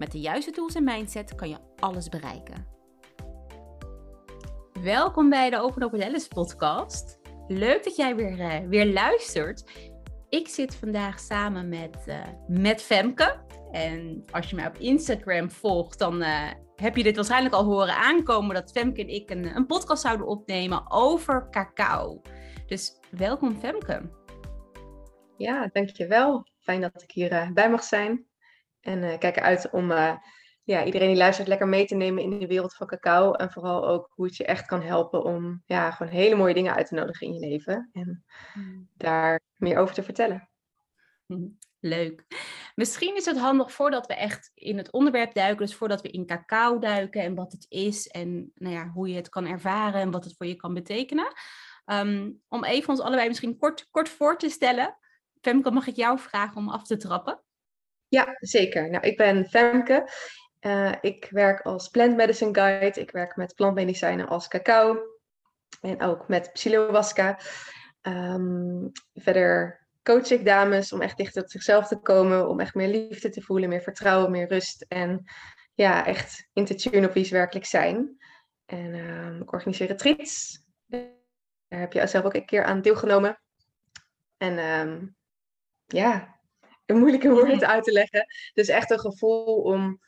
Met de juiste tools en mindset kan je alles bereiken. Welkom bij de Open Open Alice podcast. Leuk dat jij weer, uh, weer luistert. Ik zit vandaag samen met, uh, met Femke. En als je mij op Instagram volgt, dan uh, heb je dit waarschijnlijk al horen aankomen dat Femke en ik een, een podcast zouden opnemen over cacao. Dus welkom Femke. Ja, dankjewel. Fijn dat ik hier bij mag zijn. En uh, kijk eruit om uh, ja, iedereen die luistert lekker mee te nemen in de wereld van cacao. En vooral ook hoe het je echt kan helpen om ja, gewoon hele mooie dingen uit te nodigen in je leven. En mm. daar meer over te vertellen. Leuk. Misschien is het handig voordat we echt in het onderwerp duiken, dus voordat we in cacao duiken en wat het is en nou ja, hoe je het kan ervaren en wat het voor je kan betekenen. Um, om even ons allebei misschien kort, kort voor te stellen. Femke, mag ik jou vragen om af te trappen? Ja, zeker. Nou, ik ben Femke. Uh, ik werk als plant medicine guide. Ik werk met plantmedicijnen als cacao en ook met psilowasca. Um, verder coach ik dames om echt dichter tot zichzelf te komen, om echt meer liefde te voelen, meer vertrouwen, meer rust en ja, echt in te tune op wie ze werkelijk zijn. En um, ik organiseer retreats. Daar heb je zelf ook een keer aan deelgenomen. En um, ja, moeilijke woorden uit te leggen. Dus echt een gevoel om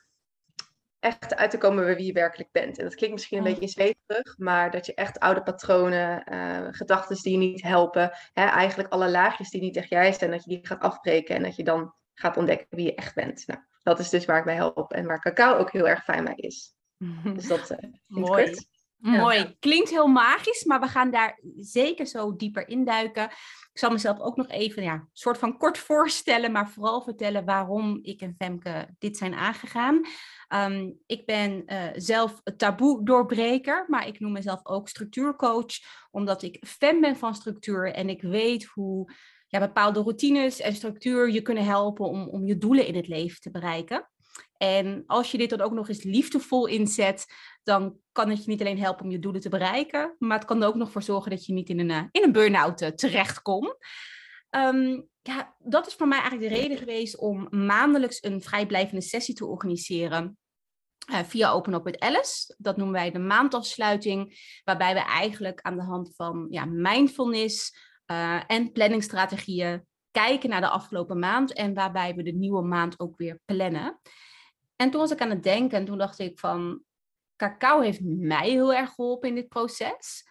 echt uit te komen bij wie je werkelijk bent. En dat klinkt misschien een beetje zweverig, maar dat je echt oude patronen, uh, gedachten die je niet helpen, hè, eigenlijk alle laagjes die niet echt jij zijn, dat je die gaat afbreken en dat je dan gaat ontdekken wie je echt bent. Nou, dat is dus waar ik bij help en waar cacao ook heel erg fijn bij is. Dus dat uh, Mooi. Kort. Mooi. Klinkt heel magisch, maar we gaan daar zeker zo dieper induiken. Ik zal mezelf ook nog even ja, soort van kort voorstellen, maar vooral vertellen waarom ik en Femke dit zijn aangegaan. Um, ik ben uh, zelf taboe-doorbreker, maar ik noem mezelf ook structuurcoach, omdat ik fan ben van structuur en ik weet hoe ja, bepaalde routines en structuur je kunnen helpen om, om je doelen in het leven te bereiken. En als je dit dan ook nog eens liefdevol inzet, dan kan het je niet alleen helpen om je doelen te bereiken, maar het kan er ook nog voor zorgen dat je niet in een, eh, in een burn-out uh, terechtkomt. Um, ja, dat is voor mij eigenlijk de reden geweest om maandelijks een vrijblijvende sessie te organiseren. Uh, via Open Up with Alice. Dat noemen wij de maandafsluiting, waarbij we eigenlijk aan de hand van ja, mindfulness en planningstrategieën kijken naar de afgelopen maand en waarbij we de nieuwe maand ook weer plannen. En toen was ik aan het denken en toen dacht ik van, cacao heeft mij heel erg geholpen in dit proces.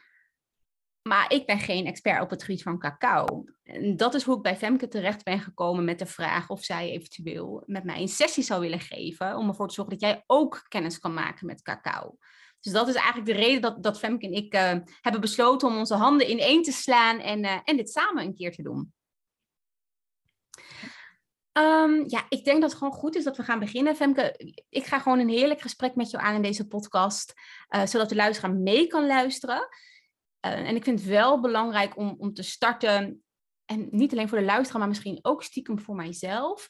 Maar ik ben geen expert op het gebied van cacao. En dat is hoe ik bij Femke terecht ben gekomen met de vraag of zij eventueel met mij een sessie zou willen geven. Om ervoor te zorgen dat jij ook kennis kan maken met cacao. Dus dat is eigenlijk de reden dat, dat Femke en ik uh, hebben besloten om onze handen ineen te slaan en, uh, en dit samen een keer te doen. Um, ja, ik denk dat het gewoon goed is dat we gaan beginnen. Femke, ik ga gewoon een heerlijk gesprek met jou aan in deze podcast, uh, zodat de luisteraar mee kan luisteren. Uh, en ik vind het wel belangrijk om, om te starten, en niet alleen voor de luisteraar, maar misschien ook stiekem voor mijzelf.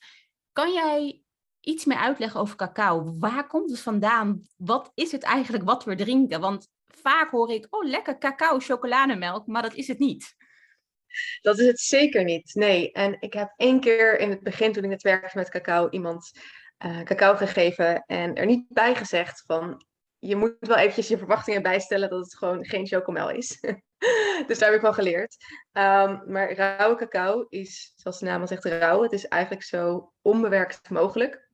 Kan jij iets meer uitleggen over cacao? Waar komt het vandaan? Wat is het eigenlijk wat we drinken? Want vaak hoor ik, oh lekker cacao, chocolademelk, maar dat is het niet. Dat is het zeker niet. Nee. En ik heb één keer in het begin, toen ik net werkte met cacao, iemand uh, cacao gegeven en er niet bij gezegd van je moet wel eventjes je verwachtingen bijstellen dat het gewoon geen chocomel is. dus daar heb ik wel geleerd. Um, maar rauwe cacao is, zoals de naam al zegt, rauw. Het is eigenlijk zo onbewerkt mogelijk.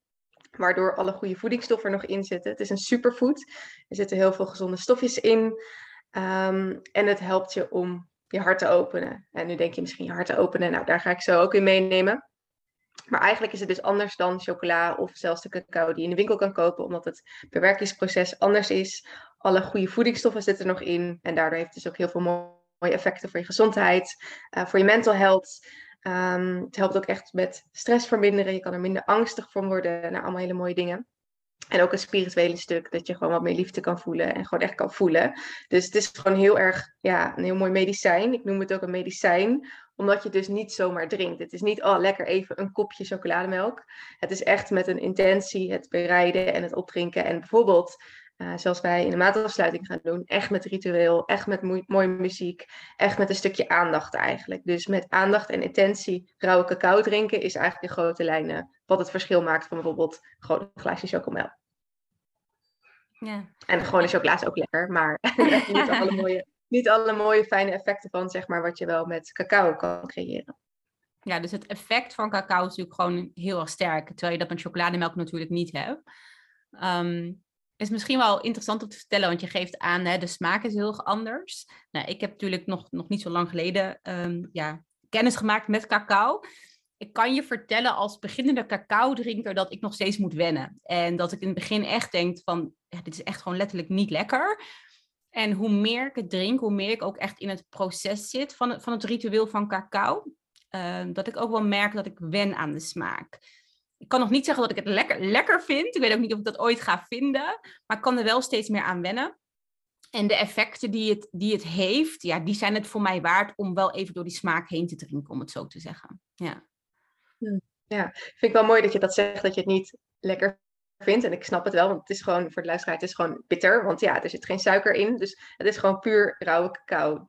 Waardoor alle goede voedingsstoffen er nog in zitten. Het is een superfood. Er zitten heel veel gezonde stofjes in. Um, en het helpt je om je hart te openen. En nu denk je misschien je hart te openen. Nou, daar ga ik zo ook in meenemen. Maar eigenlijk is het dus anders dan chocola of zelfs de cacao die je in de winkel kan kopen, omdat het bewerkingsproces anders is. Alle goede voedingsstoffen zitten er nog in. En daardoor heeft het dus ook heel veel mooie effecten voor je gezondheid, uh, voor je mental health. Um, het helpt ook echt met stress verminderen. Je kan er minder angstig van worden. Nou, allemaal hele mooie dingen. En ook een spirituele stuk, dat je gewoon wat meer liefde kan voelen en gewoon echt kan voelen. Dus het is gewoon heel erg, ja, een heel mooi medicijn. Ik noem het ook een medicijn, omdat je dus niet zomaar drinkt. Het is niet, oh, lekker even een kopje chocolademelk. Het is echt met een intentie, het bereiden en het opdrinken. En bijvoorbeeld, uh, zoals wij in de maandafsluiting gaan doen, echt met ritueel, echt met mooie muziek, echt met een stukje aandacht eigenlijk. Dus met aandacht en intentie rauwe cacao drinken is eigenlijk in grote lijnen wat het verschil maakt van bijvoorbeeld gewoon een glaasje chocomel. Ja. En gewone chocola is ook lekker, maar niet, alle mooie, niet alle mooie fijne effecten van zeg maar wat je wel met cacao kan creëren. Ja, dus het effect van cacao is natuurlijk gewoon heel erg sterk, terwijl je dat met chocolademelk natuurlijk niet hebt. Um, is misschien wel interessant om te vertellen, want je geeft aan, hè, de smaak is heel anders. Nou, ik heb natuurlijk nog, nog niet zo lang geleden um, ja, kennis gemaakt met cacao ik kan je vertellen als beginnende cacao drinker dat ik nog steeds moet wennen. En dat ik in het begin echt denk van, ja, dit is echt gewoon letterlijk niet lekker. En hoe meer ik het drink, hoe meer ik ook echt in het proces zit van het, van het ritueel van cacao. Uh, dat ik ook wel merk dat ik wen aan de smaak. Ik kan nog niet zeggen dat ik het lekker, lekker vind. Ik weet ook niet of ik dat ooit ga vinden. Maar ik kan er wel steeds meer aan wennen. En de effecten die het, die het heeft, ja, die zijn het voor mij waard om wel even door die smaak heen te drinken, om het zo te zeggen. Ja. Hm, ja, vind ik wel mooi dat je dat zegt, dat je het niet lekker vindt. En ik snap het wel, want het is gewoon voor de luisteraar, het is gewoon bitter. Want ja, er zit geen suiker in, dus het is gewoon puur rauwe cacao.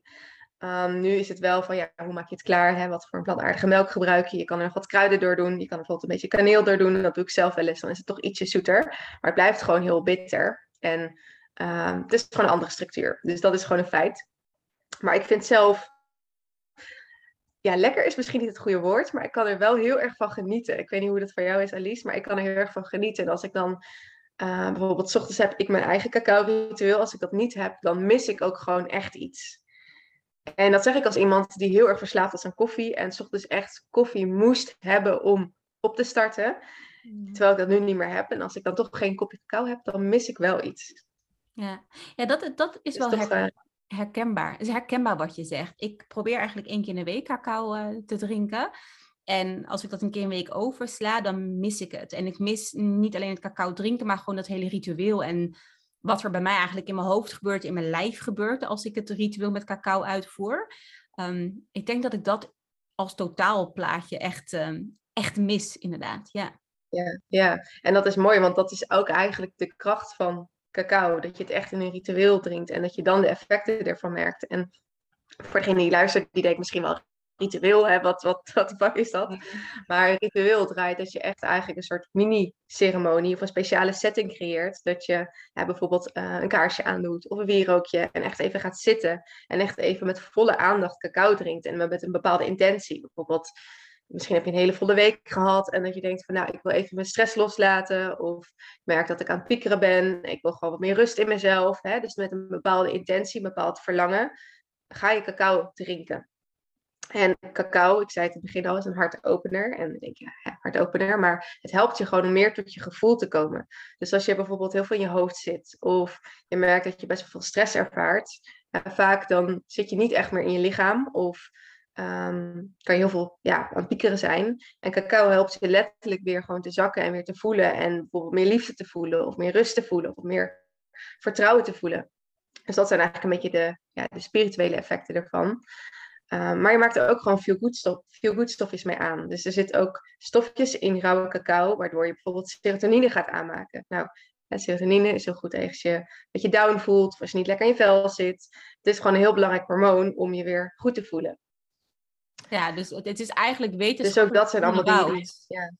Um, nu is het wel van, ja, hoe maak je het klaar? Hè? Wat voor een plantaardige melk gebruik je? Je kan er nog wat kruiden door doen. Je kan er bijvoorbeeld een beetje kaneel door doen. Dat doe ik zelf wel eens. Dan is het toch ietsje zoeter. Maar het blijft gewoon heel bitter. En um, het is gewoon een andere structuur. Dus dat is gewoon een feit. Maar ik vind zelf ja, lekker is misschien niet het goede woord, maar ik kan er wel heel erg van genieten. Ik weet niet hoe dat voor jou is, Alice, maar ik kan er heel erg van genieten. En als ik dan uh, bijvoorbeeld, s ochtends heb ik mijn eigen cacao-ritueel. Als ik dat niet heb, dan mis ik ook gewoon echt iets. En dat zeg ik als iemand die heel erg verslaafd is aan koffie. En s ochtends echt koffie moest hebben om op te starten. Mm. Terwijl ik dat nu niet meer heb. En als ik dan toch geen kopje cacao heb, dan mis ik wel iets. Ja, ja dat, dat is dus wel toch, herkenbaar. Het is herkenbaar wat je zegt. Ik probeer eigenlijk één keer in de week cacao uh, te drinken. En als ik dat een keer een week oversla, dan mis ik het. En ik mis niet alleen het cacao drinken, maar gewoon dat hele ritueel. En wat er bij mij eigenlijk in mijn hoofd gebeurt, in mijn lijf gebeurt als ik het ritueel met cacao uitvoer. Um, ik denk dat ik dat als totaalplaatje echt, um, echt mis, inderdaad. Ja. Ja, ja, en dat is mooi, want dat is ook eigenlijk de kracht van cacao. Dat je het echt in een ritueel drinkt en dat je dan de effecten ervan merkt. En voor degene die luistert, die denkt misschien wel ritueel, hè? Wat, wat, wat de fuck is dat? Maar ritueel draait dat je echt eigenlijk een soort mini-ceremonie of een speciale setting creëert. Dat je ja, bijvoorbeeld uh, een kaarsje aandoet of een wierookje en echt even gaat zitten. En echt even met volle aandacht cacao drinkt en met een bepaalde intentie. Bijvoorbeeld misschien heb je een hele volle week gehad en dat je denkt van nou, ik wil even mijn stress loslaten of ik merk dat ik aan het piekeren ben, ik wil gewoon wat meer rust in mezelf. Hè? Dus met een bepaalde intentie, een bepaald verlangen, ga je cacao drinken. En cacao, ik zei het in het begin al, is een hartopener. En dan denk je, ja, hartopener, maar het helpt je gewoon meer tot je gevoel te komen. Dus als je bijvoorbeeld heel veel in je hoofd zit of je merkt dat je best wel veel stress ervaart, vaak dan zit je niet echt meer in je lichaam of um, kan je heel veel ja, aan piekeren zijn. En cacao helpt je letterlijk weer gewoon te zakken en weer te voelen. En bijvoorbeeld meer liefde te voelen, of meer rust te voelen, of meer vertrouwen te voelen. Dus dat zijn eigenlijk een beetje de, ja, de spirituele effecten ervan. Um, maar je maakt er ook gewoon veel goed, stof, veel goed stofjes mee aan. Dus er zitten ook stofjes in rauwe cacao, waardoor je bijvoorbeeld serotonine gaat aanmaken. Nou, serotonine is heel goed als je dat je down voelt, of als je niet lekker in je vel zit. Het is gewoon een heel belangrijk hormoon om je weer goed te voelen. Ja, dus het, is eigenlijk weten. Dus ook dat zijn allemaal dingen. Ja.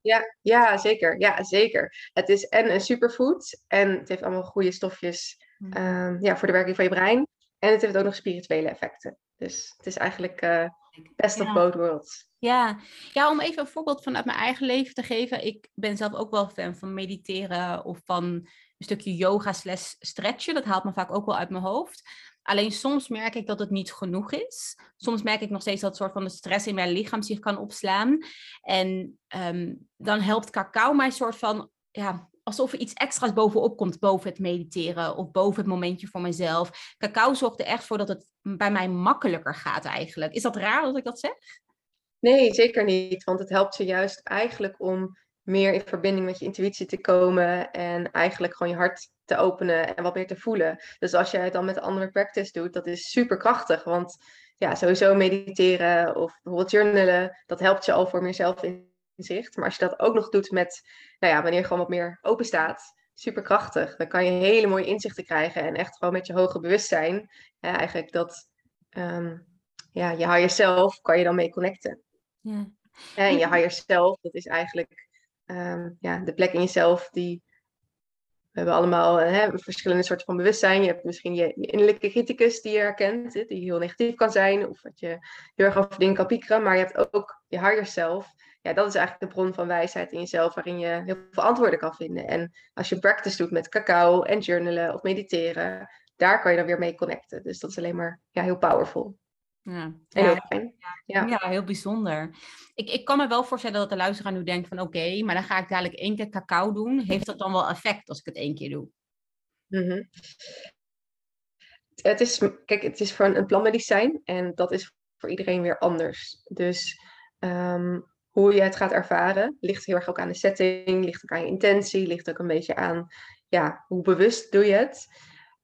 Ja, ja, zeker. Ja, zeker. Het is en een superfood en het heeft allemaal goede stofjes mm. ehm, ja, voor de werking van je brein. En het heeft ook nog spirituele effecten. Dus het is eigenlijk uh, best of both worlds. Ja. ja, om even een voorbeeld vanuit mijn eigen leven te geven. Ik ben zelf ook wel fan van mediteren of van een stukje yoga slash stretchen. Dat haalt me vaak ook wel uit mijn hoofd. Alleen soms merk ik dat het niet genoeg is. Soms merk ik nog steeds dat soort van de stress in mijn lichaam zich kan opslaan. En ehm, dan helpt cacao mij soort van, ja, alsof er iets extra's bovenop komt boven het mediteren of boven het momentje voor mezelf. Cacao zorgt er echt voor dat het bij mij makkelijker gaat eigenlijk. Is dat raar dat ik dat zeg? Nee, zeker niet. Want het helpt je juist eigenlijk om meer in verbinding met je intuïtie te komen en eigenlijk gewoon je hart te openen en wat meer te voelen. Dus als jij het dan met andere practice doet, dat is super krachtig, want ja, sowieso mediteren of bijvoorbeeld journalen, dat helpt je al voor meer zelfinzicht. Maar als je dat ook nog doet met, nou ja, wanneer je gewoon wat meer open staat, super krachtig. Dan kan je hele mooie inzichten krijgen en echt gewoon met je hoge bewustzijn, ja, eigenlijk dat, um, ja, je higher self kan je dan mee connecten. Ja. En je higher self, dat is eigenlijk Ehm, ja, de plek in jezelf die. We hebben allemaal hè, verschillende soorten van bewustzijn. Je hebt misschien je, innerlijke criticus die je herkent, die heel negatief kan zijn, of dat je heel erg over dingen kan piekeren. Maar je hebt ook je higher self. Ja, dat is eigenlijk de bron van wijsheid in jezelf, waarin je heel veel antwoorden kan vinden. En als je practice doet met cacao en journalen of mediteren, daar kan je dan weer mee connecten. Dus dat is alleen maar ja, heel powerful. Ja. heel fijn. Ja. ja. heel bijzonder. Ik, ik kan me wel voorstellen dat de luisteraar nu denkt van oké, maar dan ga ik dadelijk één keer cacao doen. Heeft dat dan wel effect als ik het één keer doe? Mhm. Het is, kijk, het is voor een, plantmedicijn en dat is voor iedereen weer anders. Dus ehm, hoe je het gaat ervaren ligt heel erg ook aan de setting, ligt ook aan je intentie, ligt ook een beetje aan ja, hoe bewust doe je het.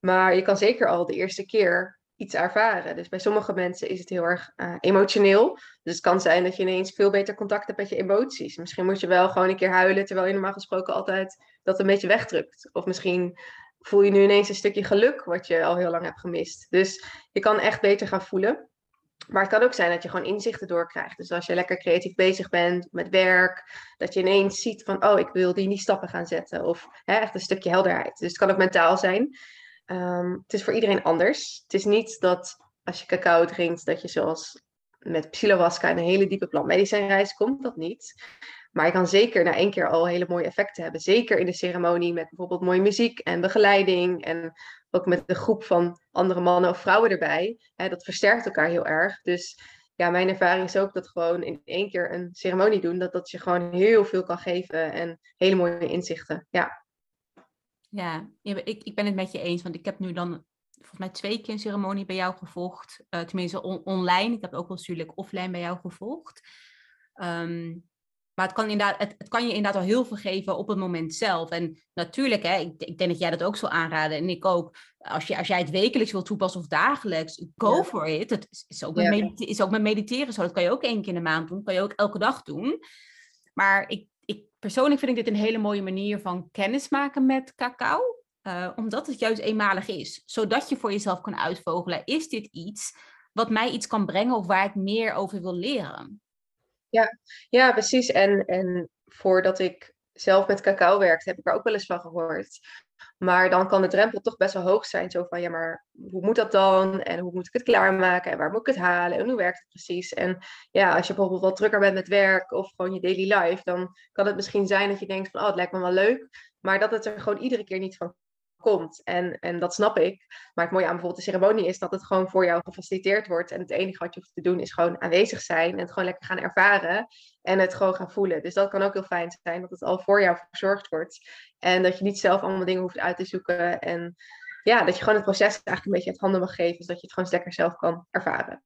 Maar je kan zeker al de eerste keer iets ervaren. Dus bij sommige mensen is het heel erg uh, emotioneel. Dus het kan zijn dat je ineens veel beter contact hebt met je emoties. Misschien moet je wel gewoon een keer huilen, terwijl je normaal gesproken altijd dat een beetje wegdrukt. Of misschien voel je nu ineens een stukje geluk, wat je al heel lang hebt gemist. Dus je kan echt beter gaan voelen. Maar het kan ook zijn dat je gewoon inzichten doorkrijgt. Dus als je lekker creatief bezig bent met werk, dat je ineens ziet van, oh, ik wil die, die stappen gaan zetten. Of hè, echt een stukje helderheid. Dus het kan ook mentaal zijn. Ehm, het is voor iedereen anders. Het is niet dat als je cacao drinkt, dat je zoals met psilowaska een hele diepe plantmedicijnreis komt. Dat niet. Maar je kan zeker na één keer al hele mooie effecten hebben. Zeker in de ceremonie met bijvoorbeeld mooie muziek en begeleiding. En ook met een groep van andere mannen of vrouwen erbij. dat versterkt elkaar heel erg. Dus ja, mijn ervaring is ook dat gewoon in één keer een ceremonie doen, dat dat je gewoon heel veel kan geven en hele mooie inzichten. Ja. Ja, ik, ik ben het met je eens, want ik heb nu dan volgens mij twee keer een ceremonie bij jou gevolgd. Uh, tenminste online. Ik heb ook wel natuurlijk offline bij jou gevolgd. Ehm, maar het kan, inderdaad, het, het, kan je inderdaad al heel veel geven op het moment zelf. En natuurlijk, hè, ik, ik, denk dat jij dat ook zal aanraden. En ik ook. Als, je, als jij het wekelijks wilt toepassen of dagelijks, go for it. Het is ook, met is ook met mediteren zo. Dat kan je ook één keer in de maand doen. Dat kan je ook elke dag doen. Maar ik persoonlijk vind ik dit een hele mooie manier van kennismaken met cacao. Uh, omdat het juist eenmalig is. Zodat je voor jezelf kan uitvogelen, is dit iets wat mij iets kan brengen of waar ik meer over wil leren? Ja, ja precies. En, en voordat ik zelf met cacao werkte, heb ik er ook wel eens van gehoord. Maar dan kan de drempel toch best wel hoog zijn. Zo van, ja, maar hoe moet dat dan? En hoe moet ik het klaarmaken? En waar moet ik het halen? En hoe werkt het precies? En ja, als je bijvoorbeeld wat drukker bent met werk of gewoon je daily life, dan kan het misschien zijn dat je denkt van, oh, het lijkt me wel leuk. Maar dat het er gewoon iedere keer niet van komt. En, en dat snap ik. Maar het mooie aan bijvoorbeeld de ceremonie is dat het gewoon voor jou gefaciliteerd wordt. En het enige wat je hoeft te doen is gewoon aanwezig zijn en het gewoon lekker gaan ervaren. En het gewoon gaan voelen. Dus dat kan ook heel fijn zijn dat het al voor jou verzorgd wordt. En dat je niet zelf allemaal dingen hoeft uit te zoeken. En ja, dat je gewoon het proces eigenlijk een beetje het handen mag geven. Zodat je het gewoon lekker zelf kan ervaren.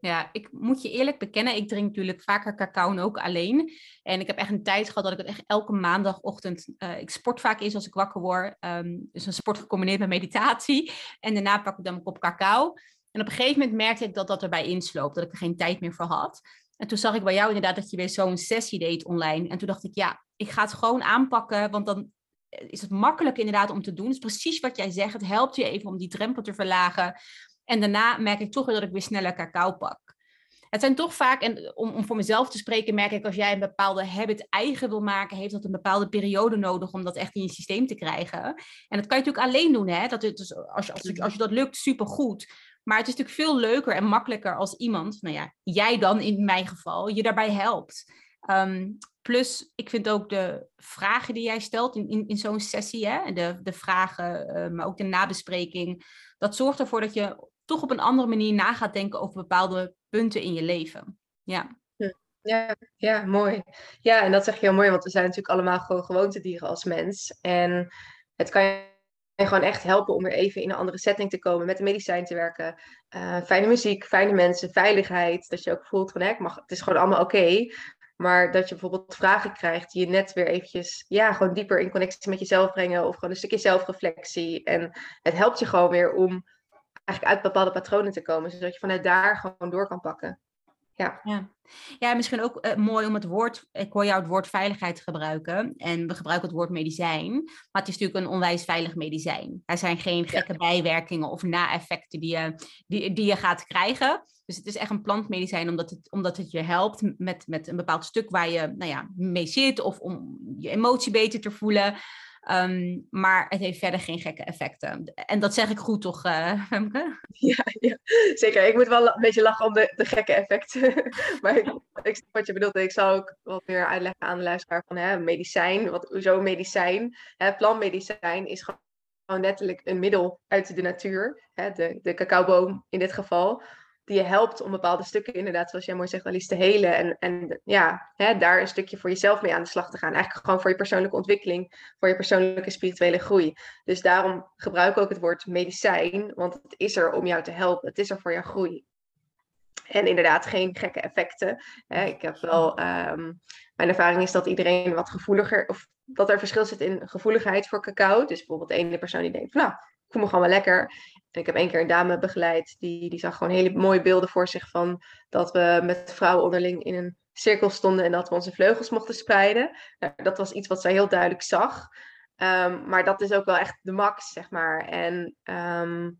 Ja, ik moet je eerlijk bekennen, ik drink natuurlijk vaker cacao ook alleen. En ik heb echt een tijd gehad dat ik het echt elke maandagochtend, uh, ik sport vaak eens als ik wakker word. Um, dus een sport gecombineerd met meditatie. En daarna pak ik dan een kop cacao. En op een gegeven moment merkte ik dat dat erbij insloopt, dat ik er geen tijd meer voor had. En toen zag ik bij jou inderdaad dat je weer zo'n sessie deed online. En toen dacht ik, ja, ik ga het gewoon aanpakken, want dan is het makkelijk inderdaad om te doen. Is precies wat jij zegt. Het helpt je even om die drempel te verlagen. En daarna merk ik toch weer dat ik weer sneller cacao pak. Het zijn toch vaak, en om, om voor mezelf te spreken, merk ik als jij een bepaalde habit eigen wil maken, heeft dat een bepaalde periode nodig om dat echt in je systeem te krijgen. En dat kan je natuurlijk alleen doen, hè? Dat het, dus als, je, als, je, als je dat lukt, supergoed. Maar het is natuurlijk veel leuker en makkelijker als iemand, nou ja, jij dan in mijn geval, je daarbij helpt. Ehm, plus, ik vind ook de vragen die jij stelt in, in, in zo'n sessie, hè, de, de vragen, uh, maar ook de nabespreking, dat zorgt ervoor dat je toch op een andere manier na gaat denken over bepaalde punten in je leven. Ja. Ja, ja, mooi. Ja, en dat zeg je heel mooi, want we zijn natuurlijk allemaal gewoon gewoontedieren als mens. En het kan je gewoon echt helpen om weer even in een andere setting te komen, met de medicijn te werken. Uh, fijne muziek, fijne mensen, veiligheid. Dat je ook voelt van, hè, mag, het is gewoon allemaal oké. Maar dat je bijvoorbeeld vragen krijgt die je net weer eventjes, ja, gewoon dieper in connectie met jezelf brengen. Of gewoon een stukje zelfreflectie. En het helpt je gewoon weer om eigenlijk uit bepaalde patronen te komen. Zodat je vanuit daar gewoon door kan pakken. Ja. ja. Ja, misschien ook uh, mooi om het woord, ik hoor jou het woord veiligheid gebruiken. En we gebruiken het woord medicijn. Maar het is natuurlijk een onwijs veilig medicijn. Er zijn geen gekke bijwerkingen of na-effecten die je, die, die je gaat krijgen. Dus het is echt een plantmedicijn omdat het, omdat het je helpt met, met een bepaald stuk waar je nou ja, mee zit. Of om je emotie beter te voelen. Um, maar het heeft verder geen gekke effecten. En dat zeg ik goed, toch, uh, Femke? Ja, ja, zeker. Ik moet wel een beetje lachen om de, de gekke effecten. maar ik, snap wat je bedoelt. Ik zal ook wat meer uitleggen aan de luisteraar van hè, medicijn. Wat, zo medicijn, hè, plantmedicijn is gewoon letterlijk een middel uit de natuur. Hè, de, de cacaoboom in dit geval die je helpt om bepaalde stukken, inderdaad, zoals jij mooi zegt, Alice, te helen. En, en ja, hè, daar een stukje voor jezelf mee aan de slag te gaan. Eigenlijk gewoon voor je persoonlijke ontwikkeling, voor je persoonlijke spirituele groei. Dus daarom gebruik ik ook het woord medicijn, want het is er om jou te helpen. Het is er voor jouw groei. En inderdaad, geen gekke effecten. Hè. Ik heb wel, ehm, mijn ervaring is dat iedereen wat gevoeliger, of dat er verschil zit in gevoeligheid voor cacao. Dus bijvoorbeeld de ene persoon die denkt nou, ik voel me gewoon wel lekker. Ik heb één keer een dame begeleid, die, die zag gewoon hele mooie beelden voor zich van dat we met vrouwen onderling in een cirkel stonden en dat we onze vleugels mochten spreiden. Nou, dat was iets wat zij heel duidelijk zag. Ehm, maar dat is ook wel echt de max, zeg maar. En ehm,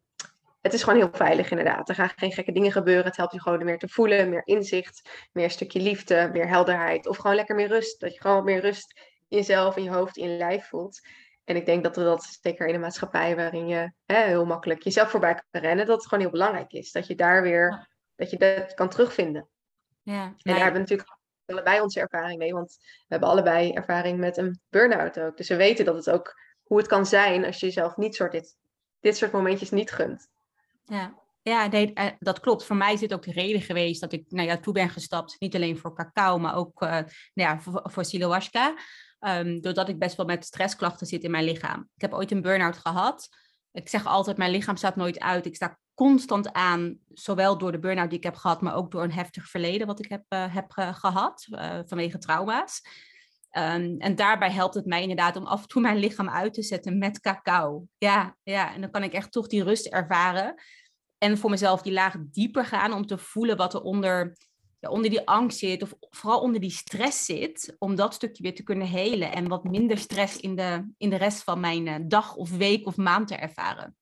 het is gewoon heel veilig, inderdaad. Er gaan geen gekke dingen gebeuren. Het helpt je gewoon meer te voelen, meer inzicht, meer stukje liefde, meer helderheid. Of gewoon lekker meer rust. Dat je gewoon meer rust in jezelf, in je hoofd, in je lijf voelt. En ik denk dat we dat zeker in een maatschappij waarin je hè, heel makkelijk jezelf voorbij kan rennen, dat het gewoon heel belangrijk is. Dat je daar weer, dat je dat kan terugvinden. Ja, en daar hebben we natuurlijk allebei onze ervaring mee, want we hebben allebei ervaring met een burn-out ook. Dus we weten dat het ook, hoe het kan zijn als je jezelf niet soort dit, dit soort momentjes niet gunt. Ja, ja, nee, eh, dat klopt. Voor mij is dit ook de reden geweest dat ik naar jou toe ben gestapt. Niet alleen voor cacao, maar ook uh, nou ja, voor, voor Silowashka. Um, doordat ik best wel met stressklachten zit in mijn lichaam. Ik heb ooit een burn-out gehad. Ik zeg altijd, mijn lichaam staat nooit uit. Ik sta constant aan, zowel door de burn-out die ik heb gehad, maar ook door een heftig verleden wat ik heb, uh, heb gehad uh, vanwege trauma's. Um, en daarbij helpt het mij inderdaad om af en toe mijn lichaam uit te zetten met cacao. Ja, ja, en dan kan ik echt toch die rust ervaren. En voor mezelf die laag dieper gaan om te voelen wat er onder ja, onder die angst zit, of vooral onder die stress zit, om dat stukje weer te kunnen helen en wat minder stress in de, in de rest van mijn uh, dag of week of maand te ervaren.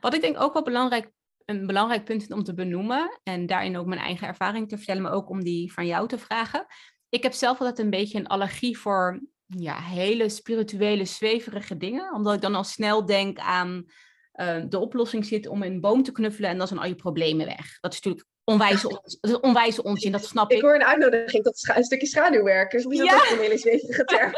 Wat ik denk ook wel belangrijk, een belangrijk punt om te benoemen, en daarin ook mijn eigen ervaring te vertellen, maar ook om die van jou te vragen. Ik heb zelf altijd een beetje een allergie voor ja, hele spirituele, zweverige dingen, omdat ik dan al snel denk aan uh, de oplossing zit om een boom te knuffelen en dan zijn al je problemen weg. Dat is natuurlijk onwijze, onzin, onwijze onzin, dat snap ik. Ik hoor een uitnodiging tot een stukje schaduwwerk. Dus die is ook een hele zweverige term.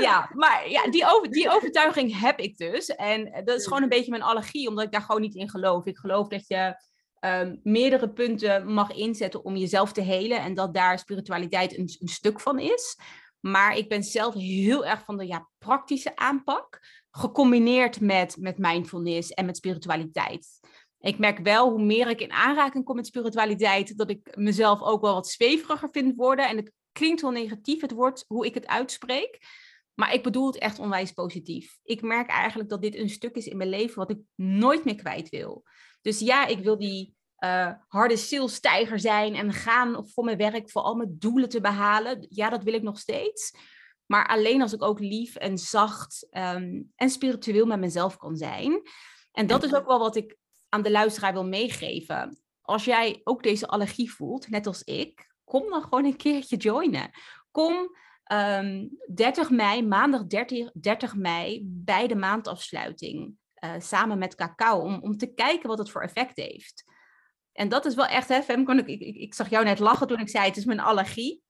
ja, maar ja, die, over, die overtuiging heb ik dus. En dat is gewoon een beetje mijn allergie, omdat ik daar gewoon niet in geloof. Ik geloof dat je um, meerdere punten mag inzetten om jezelf te helen. En dat daar spiritualiteit een, een stuk van is. Maar ik ben zelf heel erg van de ja, praktische aanpak. Gecombineerd met, met mindfulness en met spiritualiteit. Ik merk wel hoe meer ik in aanraking kom met spiritualiteit, dat ik mezelf ook wel wat zweveriger vind worden. En het klinkt wel negatief, het woord, hoe ik het uitspreek. Maar ik bedoel het echt onwijs positief. Ik merk eigenlijk dat dit een stuk is in mijn leven wat ik nooit meer kwijt wil. Dus ja, ik wil die uh, harde zielstijger zijn en gaan voor mijn werk, voor al mijn doelen te behalen. Ja, dat wil ik nog steeds. Maar alleen als ik ook lief en zacht um, en spiritueel met mezelf kan zijn. En dat is ook wel wat ik aan de luisteraar wil meegeven. Als jij ook deze allergie voelt, net als ik, kom dan gewoon een keertje joinen. Kom um, ehm, 30 mei, maandag 30, 30 mei, bij de maandafsluiting. Uh, samen met cacao, om, om te kijken wat het voor effect heeft. En dat is wel echt, hè, Fem, ik, ik, ik zag jou net lachen toen ik zei, het is mijn allergie.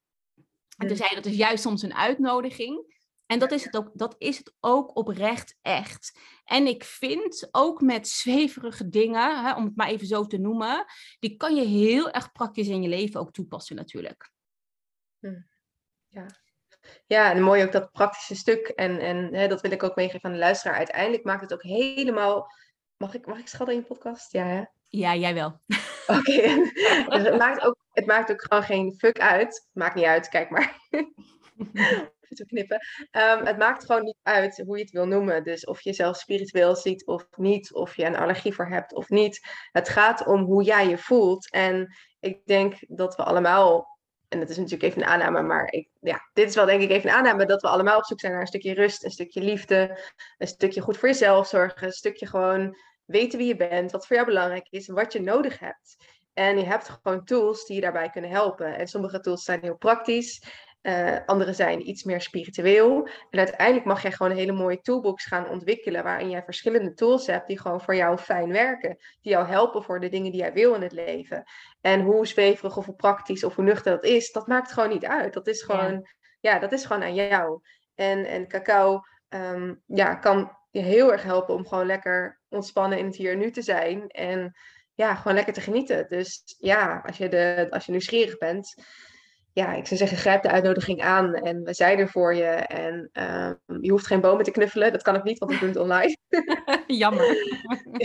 En toen zei je, dat is juist soms een uitnodiging. En dat is, het ook, dat is het ook oprecht echt. En ik vind ook met zweverige dingen, hè, om het maar even zo te noemen, die kan je heel erg praktisch in je leven ook toepassen natuurlijk. Hm. Ja. Ja, en mooi ook dat praktische stuk. En, en hè, dat wil ik ook meegeven aan de luisteraar. Uiteindelijk maakt het ook helemaal. Mag ik, mag ik in je podcast? Ja, hè? Ja, jij wel. Oké, dus het maakt, ook, het maakt ook gewoon geen fuck uit. Maakt niet uit, kijk maar. Even knippen. Um, het maakt gewoon niet uit hoe je het wil noemen. Dus of je jezelf spiritueel ziet of niet, of je een allergie voor hebt of niet. Het gaat om hoe jij je voelt. En ik denk dat we allemaal en dat is natuurlijk even een aanname, maar ik, ja, dit is wel denk ik even een aanname, dat we allemaal op zoek zijn naar een stukje rust, een stukje liefde, een stukje goed voor jezelf zorgen, een stukje gewoon weten wie je bent, wat voor jou belangrijk is, wat je nodig hebt. En je hebt gewoon tools die je daarbij kunnen helpen. En sommige tools zijn heel praktisch. Uh, andere zijn iets meer spiritueel. En uiteindelijk mag jij gewoon een hele mooie toolbox gaan ontwikkelen. Waarin jij verschillende tools hebt die gewoon voor jou fijn werken. Die jou helpen voor de dingen die jij wil in het leven. En hoe zweverig of hoe praktisch of hoe nuchter dat is, dat maakt gewoon niet uit. Dat is gewoon, ja, dat is gewoon aan jou. En, en cacao um, ja, kan je heel erg helpen om gewoon lekker ontspannen in het hier en nu te zijn. En ja, gewoon lekker te genieten. Dus ja, als je, de, als je nieuwsgierig bent, ja, ik zou zeggen, grijp de uitnodiging aan en we zijn er voor je. En ehm, je hoeft geen bomen te knuffelen, dat kan ik niet, want ik doe het online. Jammer.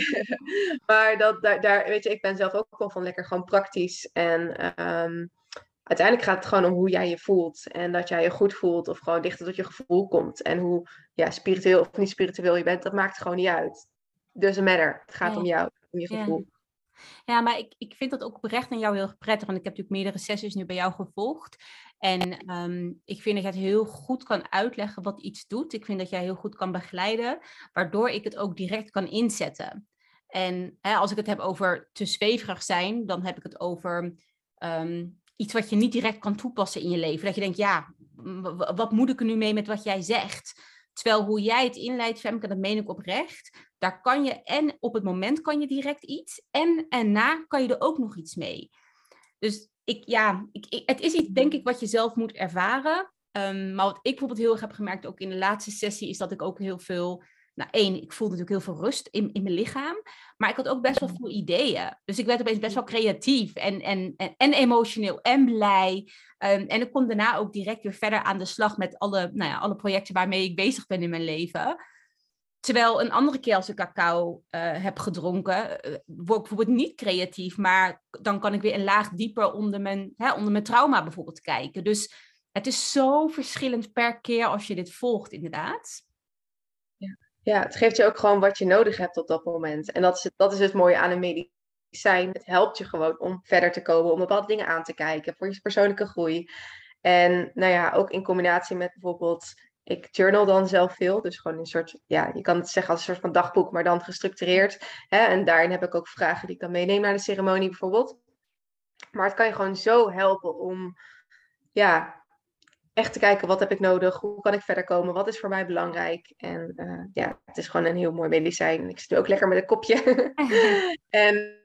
maar dat, daar, daar, weet je, ik ben zelf ook wel van lekker gewoon praktisch. En ehm, uiteindelijk gaat het gewoon om hoe jij je voelt. En dat jij je goed voelt of gewoon dichter tot je gevoel komt. En hoe ja, spiritueel of niet spiritueel je bent, dat maakt gewoon niet uit. Dus een matter. Het gaat om jou, om je gevoel. Ja, maar ik, ik vind dat ook oprecht aan jou heel prettig. Want ik heb natuurlijk meerdere sessies nu bij jou gevolgd. En ehm, ik vind dat jij het heel goed kan uitleggen wat iets doet. Ik vind dat jij heel goed kan begeleiden, waardoor ik het ook direct kan inzetten. En hè, als ik het heb over te zweverig zijn, dan heb ik het over ehm, iets wat je niet direct kan toepassen in je leven. Dat je denkt, ja, wat moet ik er nu mee met wat jij zegt? Terwijl hoe jij het inleidt, Femke, dat meen ik oprecht. Daar kan je en op het moment kan je direct iets. En en na kan je er ook nog iets mee. Dus ik, ja, ik, het is iets, denk ik, wat je zelf moet ervaren. Um, maar wat ik bijvoorbeeld heel erg heb gemerkt, ook in de laatste sessie, is dat ik ook heel veel nou één, ik voelde natuurlijk heel veel rust in, in mijn lichaam. Maar ik had ook best wel veel ideeën. Dus ik werd opeens best wel creatief en, en, en, emotioneel en blij. Um, en ik kon daarna ook direct weer verder aan de slag met alle, nou ja, alle projecten waarmee ik bezig ben in mijn leven. Terwijl een andere keer als ik cacao uh, heb gedronken, uh, word ik bijvoorbeeld niet creatief, maar dan kan ik weer een laag dieper onder mijn, hè, onder mijn trauma bijvoorbeeld kijken. Dus het is zo verschillend per keer als je dit volgt, inderdaad. Ja, het geeft je ook gewoon wat je nodig hebt op dat moment. En dat is het, dat is het mooie aan een medicijn. Het helpt je gewoon om verder te komen, om bepaalde dingen aan te kijken voor je persoonlijke groei. En nou ja, ook in combinatie met bijvoorbeeld, ik journal dan zelf veel. Dus gewoon een soort, ja, je kan het zeggen als een soort van dagboek, maar dan gestructureerd. Hè? En daarin heb ik ook vragen die ik dan meeneem naar de ceremonie bijvoorbeeld. Maar het kan je gewoon zo helpen om ja, echt te kijken wat heb ik nodig, hoe kan ik verder komen, wat is voor mij belangrijk. En uh, ja, het is gewoon een heel mooi medicijn. Ik zit nu ook lekker met een kopje. en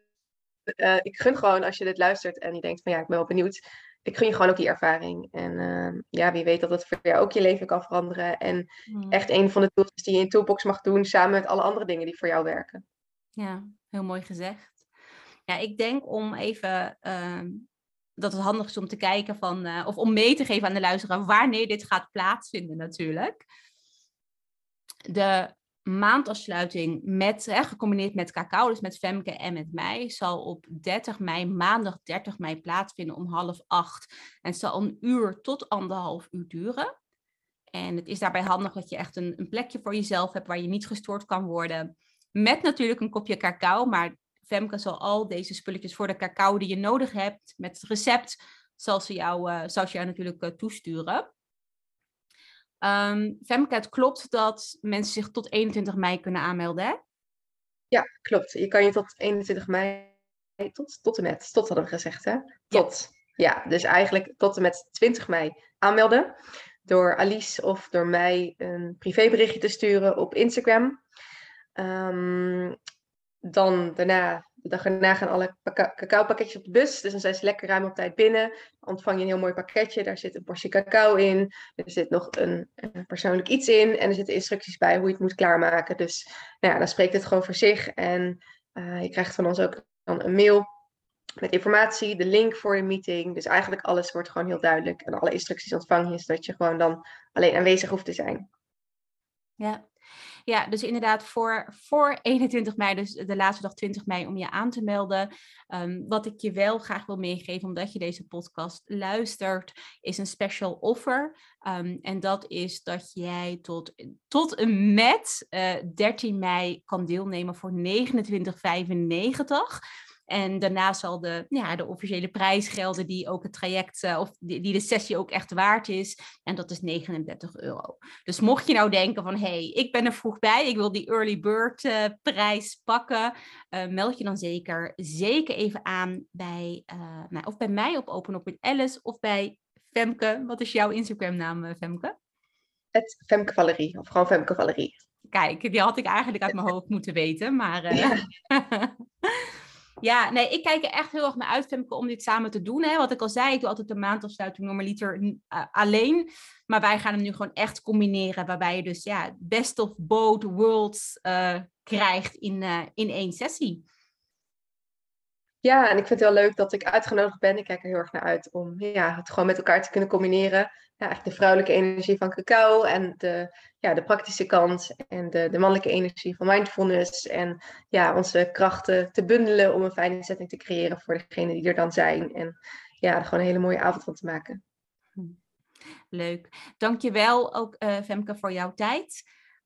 uh, ik gun gewoon als je dit luistert en je denkt van ja, ik ben wel benieuwd. Ik gun je gewoon ook die ervaring. En uh, ja, wie weet dat het voor jou ook je leven kan veranderen. En mm. echt een van de tools die je in Toolbox mag doen, samen met alle andere dingen die voor jou werken. Ja, heel mooi gezegd. Ja, ik denk om even ehm, dat het handig is om te kijken van, uh, of om mee te geven aan de luisteraar wanneer dit gaat plaatsvinden natuurlijk. De maandafsluiting met, hè, gecombineerd met cacao, dus met Femke en met mij, zal op 30 mei, maandag 30 mei plaatsvinden om half acht. En zal een uur tot anderhalf uur duren. En het is daarbij handig dat je echt een, een plekje voor jezelf hebt waar je niet gestoord kan worden. Met natuurlijk een kopje cacao, maar Femke zal al deze spulletjes voor de cacao die je nodig hebt, met het recept, zal ze jou, uh, zal ze jou natuurlijk uh, toesturen. Um, Femke, het klopt dat mensen zich tot 21 mei kunnen aanmelden, hè? Ja, klopt. Je kan je tot 21 mei, tot, tot en met, tot hadden we gezegd, hè? Tot. Ja. ja, dus eigenlijk tot en met 20 mei aanmelden. Door Alice of door mij een privéberichtje te sturen op Instagram. Um, dan daarna, de dag erna gaan alle cacao pakketjes op de bus. Dus dan zijn ze lekker ruim op tijd binnen. Ontvang je een heel mooi pakketje. Daar zit een portie cacao in. Er zit nog een, een, persoonlijk iets in. En er zitten instructies bij hoe je het moet klaarmaken. Dus nou ja, dan spreekt het gewoon voor zich. En uh, je krijgt van ons ook dan een mail met informatie, de link voor de meeting. Dus eigenlijk alles wordt gewoon heel duidelijk. En alle instructies ontvang je, zodat je gewoon dan alleen aanwezig hoeft te zijn. Ja. Ja, dus inderdaad voor, voor 21 mei, dus de laatste dag 20 mei, om je aan te melden. Ehm, wat ik je wel graag wil meegeven, omdat je deze podcast luistert, is een special offer. Ehm, en dat is dat jij tot, tot en met uh, eh, 13 mei kan deelnemen voor 29,95. En daarna zal de, ja, de officiële prijs gelden die ook het traject uh, of die, die, de sessie ook echt waard is. En dat is 39 euro. Dus mocht je nou denken van hé, hey, ik ben er vroeg bij, ik wil die early bird uh, prijs pakken, uh, meld je dan zeker, zeker even aan bij, nou, of bij mij op Open Up with Alice of bij Femke. Wat is jouw Instagram naam, Femke? Het Femke Valerie, of gewoon Femke Valerie. Kijk, die had ik eigenlijk uit mijn hoofd moeten weten, maar... Ja. Ja, nee, ik kijk er echt heel erg naar uit, Femke, om dit samen te doen. Hè. Wat ik al zei, ik doe altijd een maandafsluiting normaliter uh, alleen. Maar wij gaan hem nu gewoon echt combineren, waarbij je dus ja, best of both worlds uh, krijgt in, uh, in één sessie. Ja, en ik vind het heel leuk dat ik uitgenodigd ben. Ik kijk er heel erg naar uit om ja, het gewoon met elkaar te kunnen combineren ja, de vrouwelijke energie van cacao en de, ja, de praktische kant en de, de mannelijke energie van mindfulness. En ja, onze krachten te bundelen om een fijne setting te creëren voor degenen die er dan zijn. En ja, er gewoon een hele mooie avond van te maken. Leuk. Dankjewel ook uh, Femke voor jouw tijd.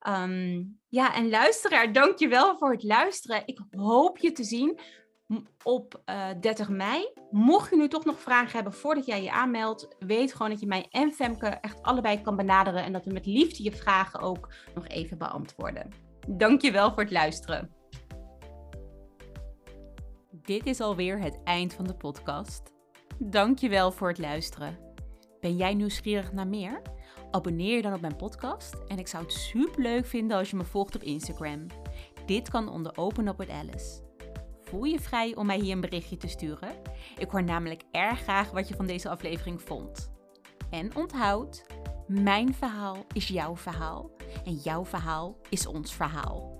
Um, ja, en luisteraar, dankjewel voor het luisteren. Ik hoop je te zien op uh, eh, 30 mei. Mocht je nu toch nog vragen hebben voordat jij je aanmeldt, weet gewoon dat je mij en Femke echt allebei kan benaderen en dat we met liefde je vragen ook nog even beantwoorden. Dankjewel voor het luisteren. Dit is alweer het eind van de podcast. Dankjewel voor het luisteren. Ben jij nieuwsgierig naar meer? Abonneer je dan op mijn podcast en ik zou het super leuk vinden als je me volgt op Instagram. Dit kan onder Open with Alice voel je vrij om mij hier een berichtje te sturen. Ik hoor namelijk erg graag wat je van deze aflevering vond. En onthoud, mijn verhaal is jouw verhaal en jouw verhaal is ons verhaal.